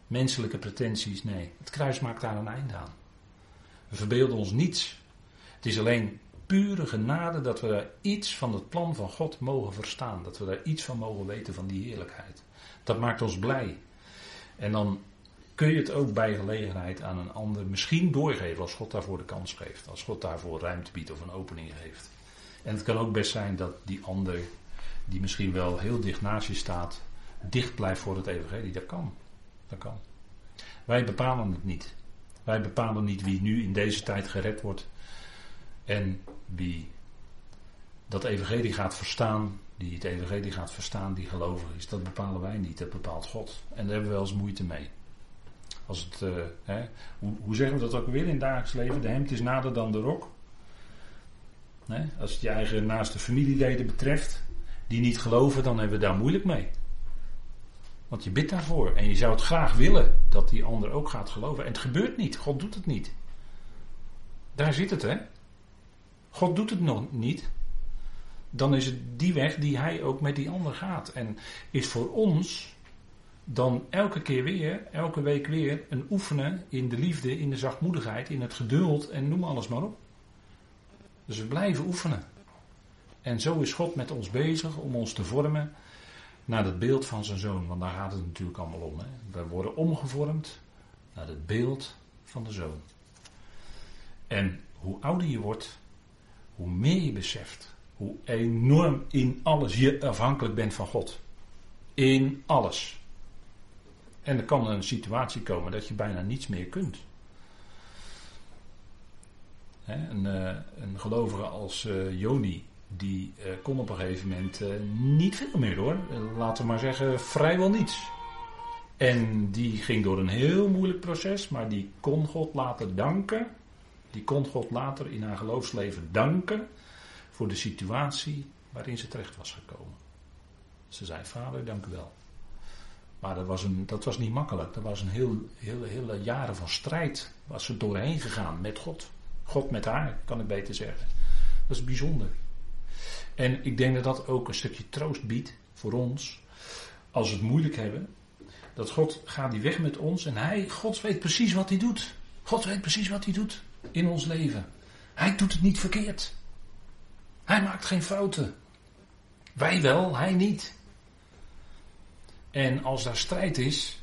Menselijke pretenties, nee. Het kruis maakt daar een einde aan. We verbeelden ons niets. Het is alleen pure genade dat we daar iets van het plan van God mogen verstaan. Dat we daar iets van mogen weten van die heerlijkheid. Dat maakt ons blij. En dan kun je het ook bij gelegenheid aan een ander misschien doorgeven als God daarvoor de kans geeft. Als God daarvoor ruimte biedt of een opening geeft. En het kan ook best zijn dat die ander, die misschien wel heel dicht naast je staat, dicht blijft voor het evangelie. Dat kan. Dat kan. Wij bepalen het niet. Wij bepalen niet wie nu in deze tijd gered wordt en wie dat evangelie gaat verstaan, die het evangelie gaat verstaan, die gelovig is. Dat bepalen wij niet, dat bepaalt God. En daar hebben we wel eens moeite mee. Als het, uh, hè, hoe, hoe, zeggen we dat ook weer in het dagelijks leven? De hemd is nader dan de rok. Als het je eigen naaste familieleden betreft, die niet geloven, dan hebben we daar moeilijk mee. Want je bidt daarvoor. En je zou het graag willen dat die ander ook gaat geloven. En het gebeurt niet. God doet het niet. Daar zit het, hè? God doet het nog niet. Dan is het die weg die hij ook met die ander gaat. En is voor ons dan elke keer weer, elke week weer, een oefenen in de liefde, in de zachtmoedigheid, in het geduld en noem alles maar op. Dus we blijven oefenen. En zo is God met ons bezig om ons te vormen naar het beeld van zijn zoon. Want daar gaat het natuurlijk allemaal om. Hè? We worden omgevormd naar het beeld van de zoon. En hoe ouder je wordt, hoe meer je beseft hoe enorm in alles je afhankelijk bent van God. In alles. En er kan een situatie komen dat je bijna niets meer kunt. een, uh, een gelovige als uh, Joni, die uh, kon op een gegeven moment niet veel meer hoor. laten we maar zeggen, vrijwel niets. En die ging door een heel moeilijk proces, maar die kon God later danken. Die kon God later in haar geloofsleven danken voor de situatie waarin ze terecht was gekomen. Ze zei: Vader, dank u wel. Maar dat was, een, dat was niet makkelijk. Dat was een heel, heel, hele jaren van strijd. Was ze doorheen gegaan met God. God met haar, kan ik beter zeggen. Dat is bijzonder. En ik denk dat dat ook een stukje troost biedt voor ons. Als we het moeilijk hebben. Dat God gaat die weg met ons. En hij, God weet precies wat hij doet. God weet precies wat hij doet in ons leven. Hij doet het niet verkeerd. Hij maakt geen fouten. Wij wel, hij niet. En als daar strijd is,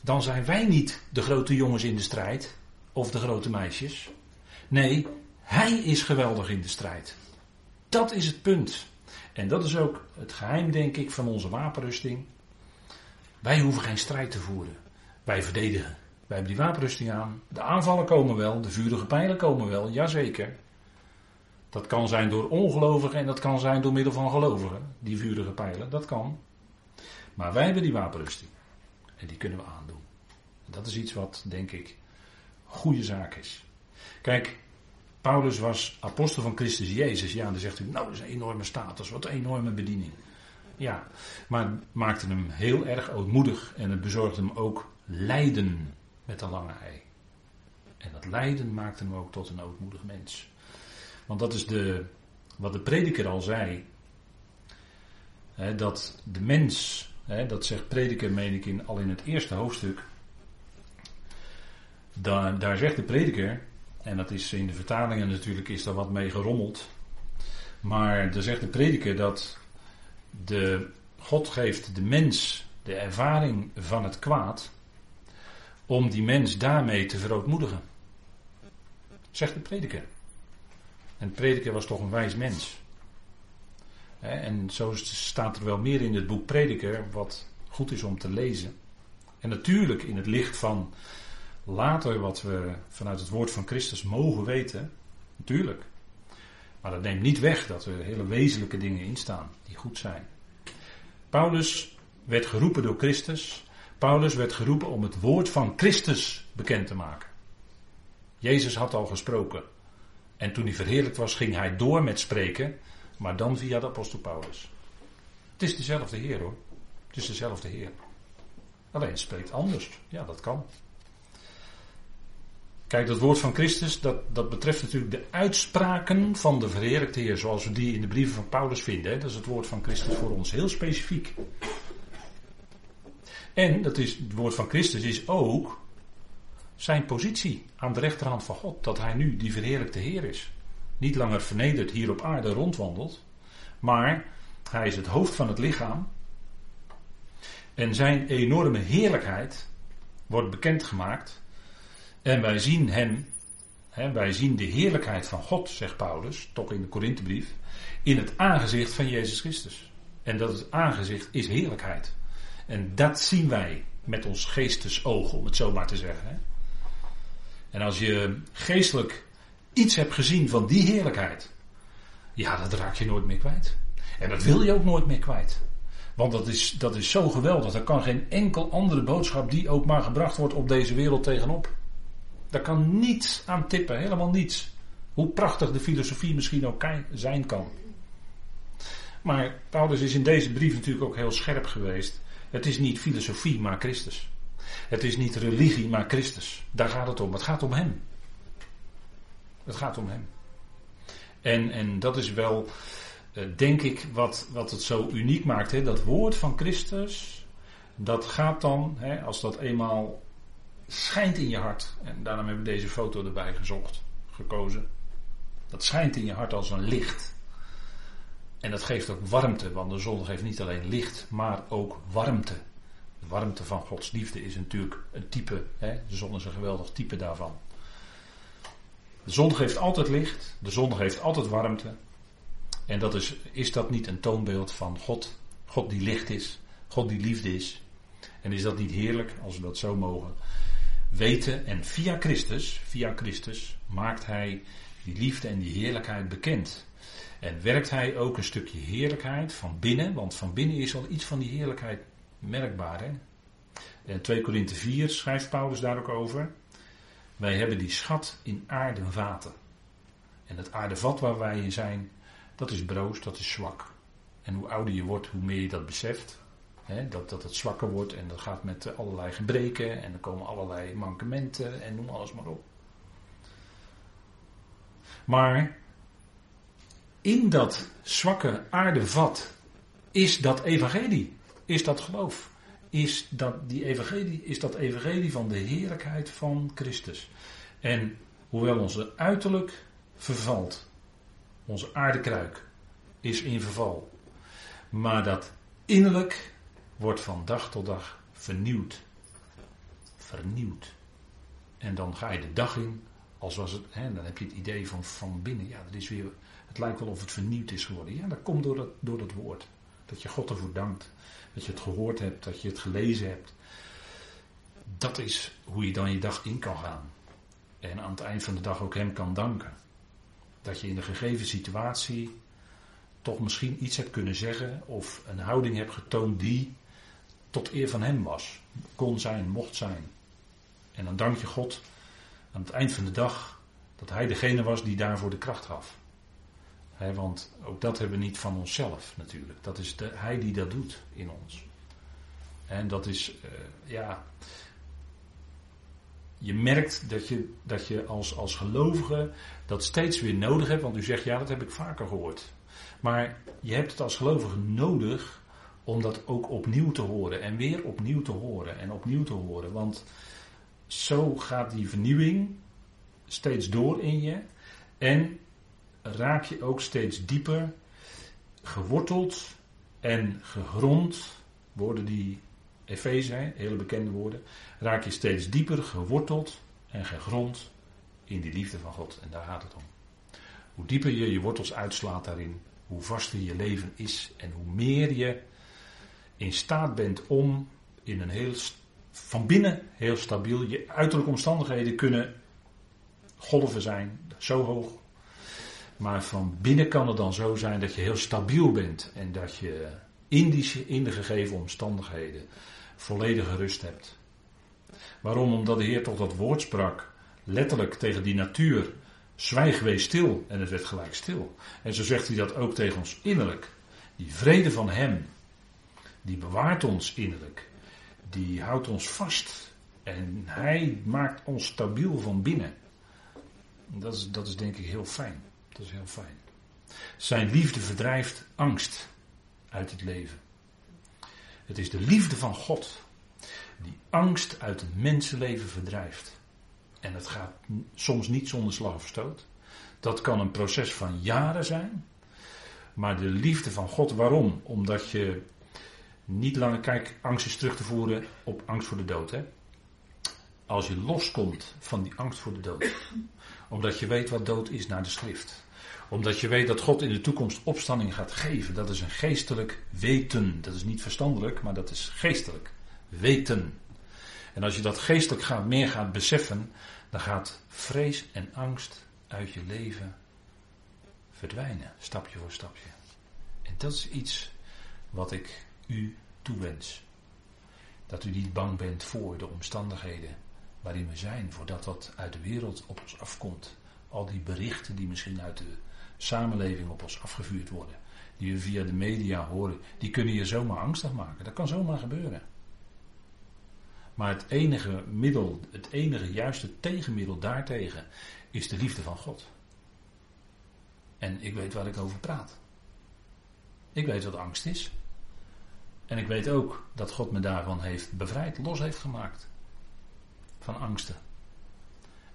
dan zijn wij niet de grote jongens in de strijd of de grote meisjes. Nee, hij is geweldig in de strijd. Dat is het punt. En dat is ook het geheim, denk ik, van onze wapenrusting. Wij hoeven geen strijd te voeren. Wij verdedigen. Wij hebben die wapenrusting aan. De aanvallen komen wel, de vurige pijlen komen wel, jazeker. Dat kan zijn door ongelovigen en dat kan zijn door middel van gelovigen, die vurige pijlen, dat kan. Maar wij hebben die wapenrusting. En die kunnen we aandoen. En dat is iets wat, denk ik, goede zaak is. Kijk, Paulus was apostel van Christus Jezus. Ja, dan zegt u, nou, dat is een enorme status, wat een enorme bediening. Ja, maar het maakte hem heel erg ootmoedig en het bezorgde hem ook lijden met een lange ei. En dat lijden maakte hem ook tot een ootmoedig mens. Want dat is de, wat de prediker al zei. Hè, dat de mens, hè, dat zegt prediker, meen ik in, al in het eerste hoofdstuk. Daar, daar zegt de prediker, en dat is in de vertalingen natuurlijk is daar wat mee gerommeld. Maar daar zegt de prediker dat de, God geeft de mens de ervaring van het kwaad om die mens daarmee te verootmoedigen. Zegt de prediker. En Prediker was toch een wijs mens. En zo staat er wel meer in het boek Prediker wat goed is om te lezen. En natuurlijk in het licht van later wat we vanuit het woord van Christus mogen weten. Natuurlijk. Maar dat neemt niet weg dat er hele wezenlijke dingen in staan die goed zijn. Paulus werd geroepen door Christus. Paulus werd geroepen om het woord van Christus bekend te maken. Jezus had al gesproken. En toen hij verheerlijkt was, ging hij door met spreken, maar dan via de apostel Paulus. Het is dezelfde Heer hoor. Het is dezelfde Heer. Alleen spreekt anders. Ja, dat kan. Kijk, dat woord van Christus, dat, dat betreft natuurlijk de uitspraken van de verheerlijkte Heer, zoals we die in de brieven van Paulus vinden. Dat is het woord van Christus voor ons, heel specifiek. En dat is, het woord van Christus is ook zijn positie aan de rechterhand van God, dat hij nu die verheerlijkte Heer is. Niet langer vernederd hier op aarde rondwandelt, maar hij is het hoofd van het lichaam. En zijn enorme heerlijkheid wordt bekendgemaakt en wij zien hem, hè, wij zien de heerlijkheid van God, zegt Paulus, toch in de Korinthebrief, in het aangezicht van Jezus Christus. En dat het aangezicht is heerlijkheid. En dat zien wij met ons geestesoog, om het zo maar te zeggen. Hè. En als je geestelijk iets hebt gezien van die heerlijkheid, ja, dat raak je nooit meer kwijt. En dat wil je ook nooit meer kwijt. Want dat is, dat is zo geweldig. Er kan geen enkel andere boodschap die ook maar gebracht wordt op deze wereld tegenop. Daar kan niets aan tippen, helemaal niets. Hoe prachtig de filosofie misschien ook zijn kan. Maar Paulus is in deze brief natuurlijk ook heel scherp geweest. Het is niet filosofie, maar Christus. Het is niet religie, maar Christus. Daar gaat het om. Het gaat om Hem. Het gaat om Hem. En, en dat is wel, eh, denk ik, wat, wat het zo uniek maakt. Hè? Dat woord van Christus, dat gaat dan, hè, als dat eenmaal schijnt in je hart. En daarom hebben we deze foto erbij gezocht, gekozen. Dat schijnt in je hart als een licht. En dat geeft ook warmte, want de zon geeft niet alleen licht, maar ook warmte. De warmte van Gods liefde is natuurlijk een type, hè? de zon is een geweldig type daarvan. De zon geeft altijd licht, de zon geeft altijd warmte. En dat is, is dat niet een toonbeeld van God? God die licht is, God die liefde is. En is dat niet heerlijk als we dat zo mogen? Weten en via Christus, via Christus maakt hij die liefde en die heerlijkheid bekend. En werkt hij ook een stukje heerlijkheid van binnen, want van binnen is al iets van die heerlijkheid merkbaar. Hè? In 2 Korinthe 4 schrijft Paulus daar ook over. Wij hebben die schat in aardenvaten. En het aardevat waar wij in zijn, dat is broos, dat is zwak. En hoe ouder je wordt, hoe meer je dat beseft dat, dat het zwakker wordt en dat gaat met allerlei gebreken en er komen allerlei mankementen en noem alles maar op. Maar in dat zwakke aardevat is dat evangelie, is dat geloof, is dat, die evangelie, is dat evangelie van de heerlijkheid van Christus. En hoewel onze uiterlijk vervalt, onze aardekruik is in verval, maar dat innerlijk wordt van dag tot dag vernieuwd. Vernieuwd. En dan ga je de dag in, als was het, hè, dan heb je het idee van, van binnen, ja, dat is weer, het lijkt wel of het vernieuwd is geworden. Ja, dat komt door dat, door dat woord. Dat je God ervoor dankt. Dat je het gehoord hebt, dat je het gelezen hebt. Dat is hoe je dan je dag in kan gaan. En aan het eind van de dag ook Hem kan danken. Dat je in de gegeven situatie toch misschien iets hebt kunnen zeggen of een houding hebt getoond die tot eer van hem was. Kon zijn, mocht zijn. En dan dank je God aan het eind van de dag dat hij degene was die daarvoor de kracht gaf. want ook dat hebben we niet van onszelf natuurlijk. Dat is de, hij die dat doet in ons. En dat is, uh, ja. Je merkt dat je, dat je als, als gelovige dat steeds weer nodig hebt. Want u zegt, ja, dat heb ik vaker gehoord. Maar je hebt het als gelovige nodig om dat ook opnieuw te horen en weer opnieuw te horen en opnieuw te horen. Want zo gaat die vernieuwing steeds door in je en raak je ook steeds dieper geworteld en gegrond, woorden die Efeze, hele bekende woorden, raak je steeds dieper geworteld en gegrond in die liefde van God. En daar gaat het om. Hoe dieper je je wortels uitslaat daarin, hoe vaster je leven is en hoe meer je in staat bent om in een heel, van binnen heel stabiel, je uiterlijke omstandigheden kunnen golven zijn, zo hoog. Maar van binnen kan het dan zo zijn dat je heel stabiel bent en dat je in, die, in de gegeven omstandigheden volledige rust hebt. Waarom? Omdat de Heer toch dat woord sprak, letterlijk tegen die natuur. Zwijg, wees stil. En het werd gelijk stil. En zo zegt hij dat ook tegen ons innerlijk. Die vrede van Hem, die bewaart ons innerlijk. die houdt ons vast. En hij maakt ons stabiel van binnen. Dat is, dat is denk ik heel fijn. Dat is heel fijn. Zijn liefde verdrijft angst uit het leven. Het is de liefde van God die angst uit het mensenleven verdrijft. En het gaat soms niet zonder slag of stoot. Dat kan een proces van jaren zijn. Maar de liefde van God, waarom? Omdat je niet langer, kijk, angst is terug te voeren op angst voor de dood. Hè? Als je loskomt van die angst voor de dood, omdat je weet wat dood is naar de schrift, omdat je weet dat God in de toekomst opstanding gaat geven, dat is een geestelijk weten. Dat is niet verstandelijk, maar dat is geestelijk weten. En als je dat geestelijk gaat, meer gaat beseffen, dan gaat vrees en angst uit je leven verdwijnen, stapje voor stapje. En dat is iets wat ik u toewens. Dat u niet bang bent voor de omstandigheden waarin we zijn, voordat dat uit de wereld op ons afkomt. Al die berichten die misschien uit de samenleving op ons afgevuurd worden, die we via de media horen, die kunnen je zomaar angstig maken. Dat kan zomaar gebeuren. Maar het enige middel, het enige juiste tegenmiddel daartegen is de liefde van God. En ik weet waar ik over praat. Ik weet wat angst is. En ik weet ook dat God me daarvan heeft bevrijd, los heeft gemaakt. Van angsten.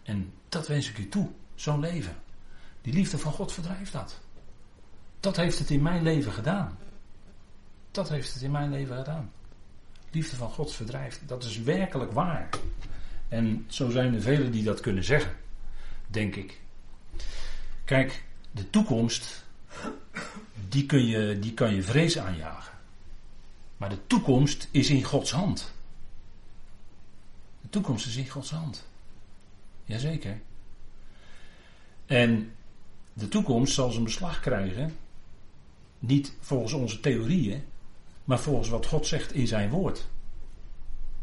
En dat wens ik u toe, zo'n leven. Die liefde van God verdrijft dat. Dat heeft het in mijn leven gedaan. Dat heeft het in mijn leven gedaan. Liefde van God verdrijft. Dat is werkelijk waar. En zo zijn er velen die dat kunnen zeggen. Denk ik. Kijk, de toekomst. Die, kun je, die kan je vrees aanjagen. Maar de toekomst is in Gods hand. De toekomst is in Gods hand. Jazeker. En de toekomst zal zijn beslag krijgen. Niet volgens onze theorieën, maar volgens wat God zegt in zijn woord.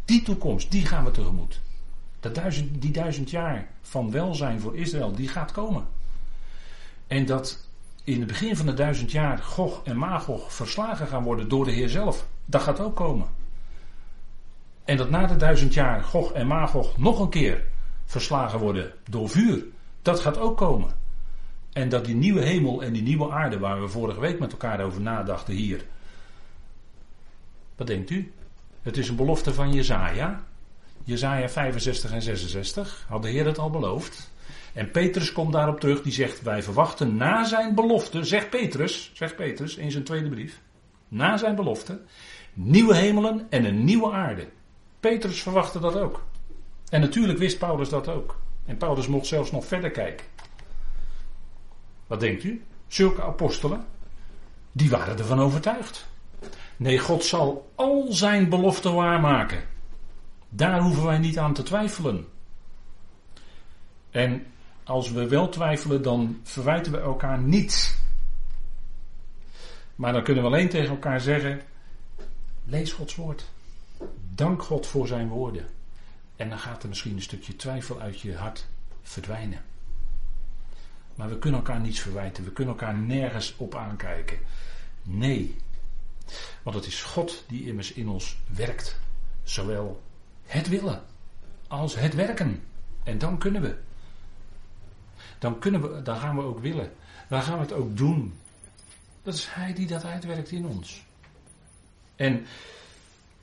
Die toekomst, die gaan we tegemoet. Dat die duizend jaar van welzijn voor Israël, die gaat komen. En dat in het begin van de duizend jaar Gog en Magog verslagen gaan worden door de Heer zelf, dat gaat ook komen. En dat na de duizend jaar Gog en Magog nog een keer verslagen worden door vuur, dat gaat ook komen. En dat die nieuwe hemel en die nieuwe aarde, waar we vorige week met elkaar over nadachten hier, wat denkt u? Het is een belofte van Jezaja. Jezaja 65 en 66 had de Heer het al beloofd. En Petrus komt daarop terug, die zegt, wij verwachten na zijn belofte, zegt Petrus, zegt Petrus in zijn tweede brief, na zijn belofte, nieuwe hemelen en een nieuwe aarde. Petrus verwachtte dat ook. En natuurlijk wist Paulus dat ook. En Paulus mocht zelfs nog verder kijken. Wat denkt u? Zulke apostelen, die waren ervan overtuigd. Nee, God zal al zijn beloften waarmaken. Daar hoeven wij niet aan te twijfelen. En als we wel twijfelen, dan verwijten we elkaar niets. Maar dan kunnen we alleen tegen elkaar zeggen: lees Gods woord. Dank God voor zijn woorden. En dan gaat er misschien een stukje twijfel uit je hart verdwijnen. Maar we kunnen elkaar niets verwijten. We kunnen elkaar nergens op aankijken. Nee, want het is God die immers in ons werkt. Zowel het willen als het werken. En dan kunnen we. Dan, kunnen we, dan gaan we ook willen. Dan gaan we het ook doen. Dat is Hij die dat uitwerkt in ons. En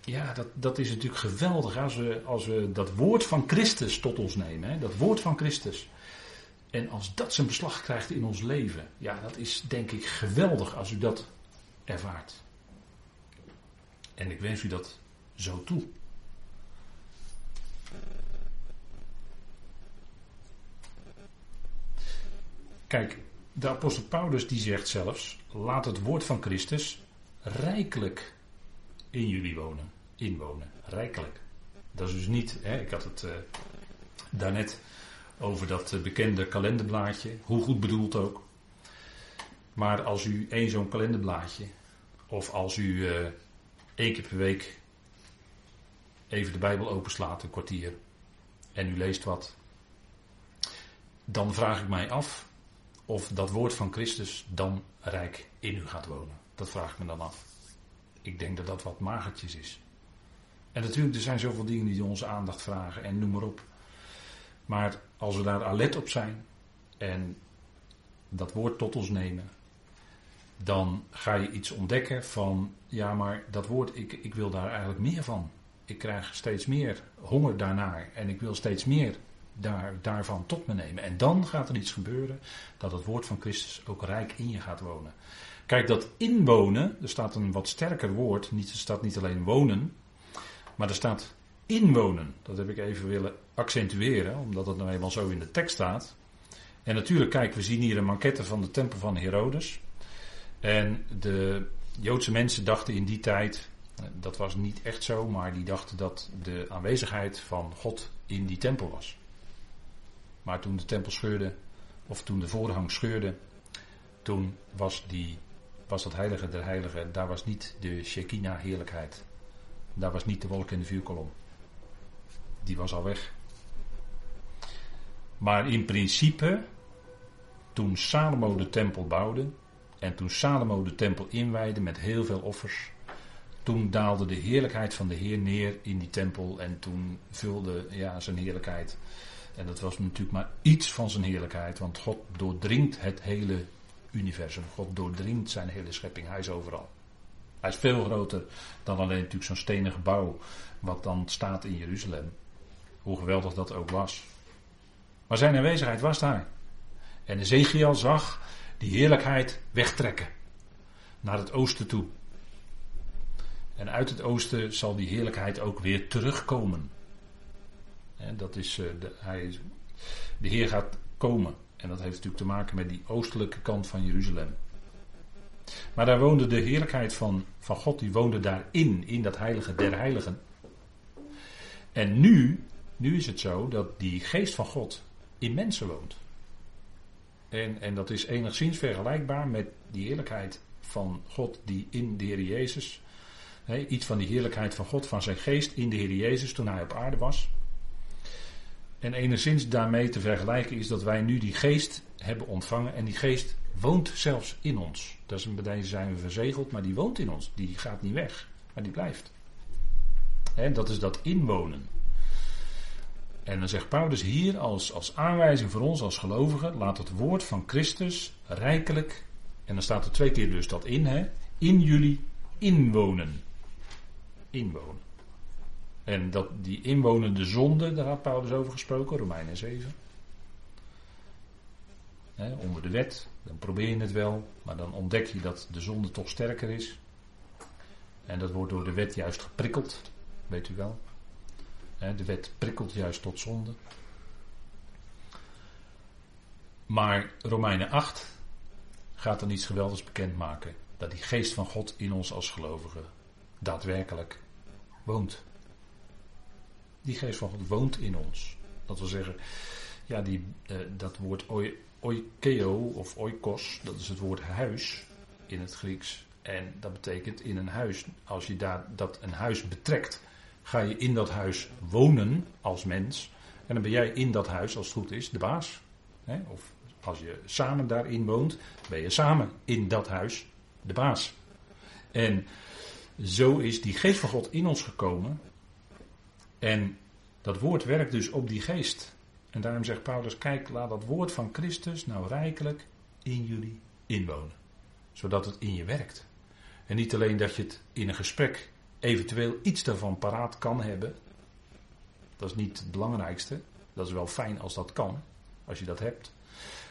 ja, dat, dat is natuurlijk geweldig als we, als we dat woord van Christus tot ons nemen. Hè? Dat woord van Christus. En als dat zijn beslag krijgt in ons leven. Ja, dat is denk ik geweldig als u dat ervaart. En ik wens u dat zo toe. Kijk, de apostel Paulus die zegt zelfs: laat het woord van Christus rijkelijk in jullie wonen, inwonen, rijkelijk. Dat is dus niet, hè, ik had het uh, daarnet over dat eh, bekende kalenderblaadje, hoe goed bedoeld ook. Maar als u één zo'n kalenderblaadje, of als u uh, één keer per week even de Bijbel openslaat, een kwartier, en u leest wat, dan vraag ik mij af of dat woord van Christus dan rijk in u gaat wonen. Dat vraag ik me dan af. Ik denk dat dat wat magertjes is. En natuurlijk, er zijn zoveel dingen die onze aandacht vragen en noem maar op. Maar als we daar alert op zijn en dat woord tot ons nemen, dan ga je iets ontdekken van, ja maar dat woord, ik, ik wil daar eigenlijk meer van. Ik krijg steeds meer honger daarnaar en ik wil steeds meer daar, daarvan tot me nemen. En dan gaat er iets gebeuren dat het woord van Christus ook rijk in je gaat wonen. Kijk, dat inwonen, er staat een wat sterker woord, niet, er staat niet alleen wonen, maar er staat inwonen. Dat heb ik even willen accentueren, omdat het nou eenmaal zo in de tekst staat. En natuurlijk, kijk, we zien hier een maquette van de tempel van Herodes. En de Joodse mensen dachten in die tijd, dat was niet echt zo, maar die dachten dat de aanwezigheid van God in die tempel was. Maar toen de tempel scheurde, of toen de voorhang scheurde, toen was, die, was dat heilige der heiligen, daar was niet de Shekinah heerlijkheid. Daar was niet de wolk in de vuurkolom. Die was al weg. Maar in principe, toen Salomo de tempel bouwde, en toen Salomo de tempel inwijde met heel veel offers, toen daalde de heerlijkheid van de Heer neer in die tempel en toen vulde ja, zijn heerlijkheid. En dat was natuurlijk maar iets van zijn heerlijkheid, want God doordringt het hele universum. God doordringt zijn hele schepping, hij is overal. Hij is veel groter dan alleen natuurlijk zo'n stenen gebouw wat dan staat in Jeruzalem. Hoe geweldig dat ook was. Maar zijn aanwezigheid was daar. En Ezekiel zag die heerlijkheid wegtrekken. Naar het oosten toe. En uit het oosten zal die heerlijkheid ook weer terugkomen. Dat is, eh, de, hij, de Heer gaat komen. En dat heeft natuurlijk te maken met die oostelijke kant van Jeruzalem. Maar daar woonde de heerlijkheid van, van God, die woonde daarin, in dat heilige der heiligen. En nu, nu is het zo dat die geest van God in mensen woont. En, en dat is enigszins vergelijkbaar met die heerlijkheid van God die in de Heer Jezus, iets van die heerlijkheid van God, van zijn geest in de Heer Jezus toen hij op aarde was. En enigszins daarmee te vergelijken is dat wij nu die geest hebben ontvangen en die geest woont zelfs in ons. Dat is een bij zijn we verzegeld, maar die woont in ons. Die gaat niet weg, maar die blijft. He, dat is dat inwonen. En dan zegt Paulus hier als, als aanwijzing voor ons als gelovigen, laat het woord van Christus rijkelijk, en dan staat er twee keer dus dat in, hè, in jullie inwonen. Inwonen. En dat die inwonende zonde, daar had Paulus over gesproken, Romeinen 7. onder de wet, dan probeer je het wel, maar dan ontdek je dat de zonde toch sterker is. En dat wordt door de wet juist geprikkeld, weet u wel. de wet prikkelt juist tot zonde. Maar Romeinen 8 gaat dan iets geweldigs bekendmaken. Dat die geest van God in ons als gelovigen daadwerkelijk woont. Die geest van God woont in ons. Dat wil zeggen, ja, die, uh, dat woord oikeo of oikos, dat is het woord huis in het Grieks. En dat betekent in een huis. Als je daar dat een huis betrekt, ga je in dat huis wonen als mens. En dan ben jij in dat huis, als het goed is, de baas. Of als je samen daarin woont, ben je samen in dat huis de baas. En zo is die geest van God in ons gekomen. En dat woord werkt dus op die geest. En daarom zegt Paulus: Kijk, laat dat woord van Christus nou rijkelijk in jullie inwonen. Zodat het in je werkt. En niet alleen dat je het in een gesprek eventueel iets daarvan paraat kan hebben. Dat is niet het belangrijkste. Dat is wel fijn als dat kan, als je dat hebt.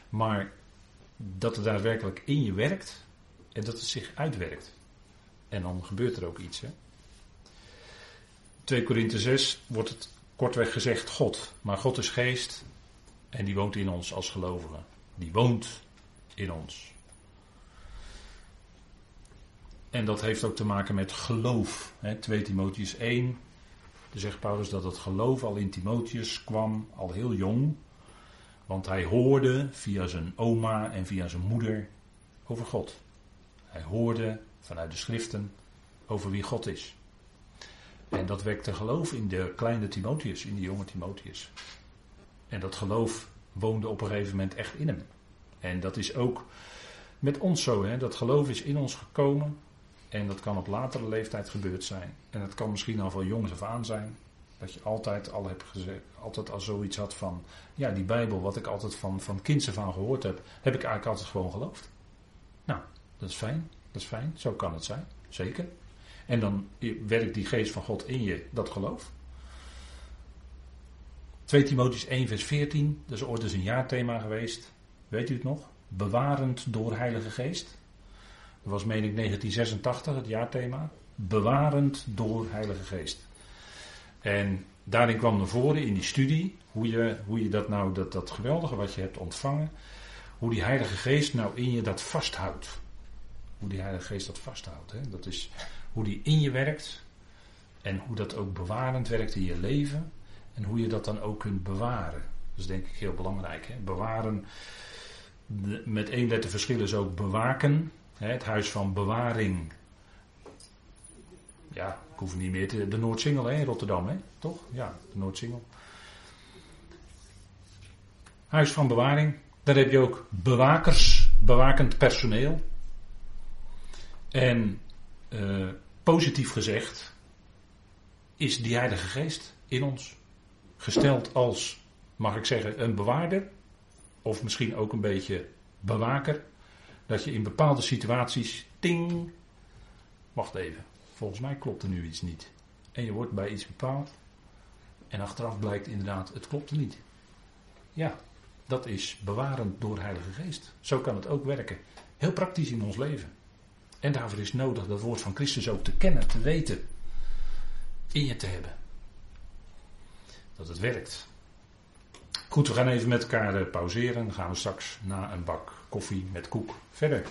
Maar dat het daadwerkelijk in je werkt en dat het zich uitwerkt. En dan gebeurt er ook iets. Hè? 2 Korinthe 6 wordt het kortweg gezegd God. Maar God is geest en die woont in ons als gelovigen. Die woont in ons. En dat heeft ook te maken met geloof. Hè? 2 Timotheus 1. Dan zegt Paulus dat het geloof al in Timotheus kwam, al heel jong. Want hij hoorde via zijn oma en via zijn moeder over God. Hij hoorde vanuit de schriften over wie God is. En dat wekte geloof in de kleine Timotheus, in de jonge Timotheus. En dat geloof woonde op een gegeven moment echt in hem. En dat is ook met ons zo, hè? dat geloof is in ons gekomen. En dat kan op latere leeftijd gebeurd zijn. En het kan misschien al van jongs af aan zijn. Dat je altijd al hebt gezegd, altijd al zoiets had van, ja, die Bijbel, wat ik altijd van, van kinds af aan gehoord heb, heb ik eigenlijk altijd gewoon geloofd. Nou, dat is fijn, dat is fijn, zo kan het zijn, zeker. En dan werkt die geest van God in je, dat geloof. 2 Timotheus 1 vers 14, dat is ooit eens een jaarthema geweest. Weet u het nog? Bewarend door Heilige Geest. Dat was meen ik 1986 het jaarthema. Bewarend door Heilige Geest. En daarin kwam naar voren in die studie hoe je, hoe je dat nou, dat, dat geweldige wat je hebt ontvangen, hoe die Heilige Geest nou in je dat vasthoudt. Hoe die Heilige Geest dat vasthoudt. Hè? Dat is hoe die in je werkt en hoe dat ook bewarend werkt in je leven en hoe je dat dan ook kunt bewaren. Dat is denk ik heel belangrijk. Hè? Bewaren, met één letter verschil is ook bewaken. Hè? Het huis van bewaring ja, ik hoef niet meer te. De Noordsingel in Rotterdam, hè? toch? Ja, de Noordsingel. Huis van bewaring. Daar heb je ook bewakers, bewakend personeel. En uh, positief gezegd is die Heilige Geest in ons gesteld als, mag ik zeggen, een bewaarder. Of misschien ook een beetje bewaker. Dat je in bepaalde situaties, ting, wacht even, volgens mij klopt er nu iets niet. En je wordt bij iets bepaald. En achteraf blijkt inderdaad, het klopt niet. Ja, dat is bewarend door Heilige Geest. Zo kan het ook werken. Heel praktisch in ons leven. En daarvoor is nodig dat woord van Christus ook te kennen, te weten. In je te hebben. Dat het werkt. Goed, we gaan even met elkaar eh, pauzeren. Dan gaan we straks na een bak koffie met koek verder.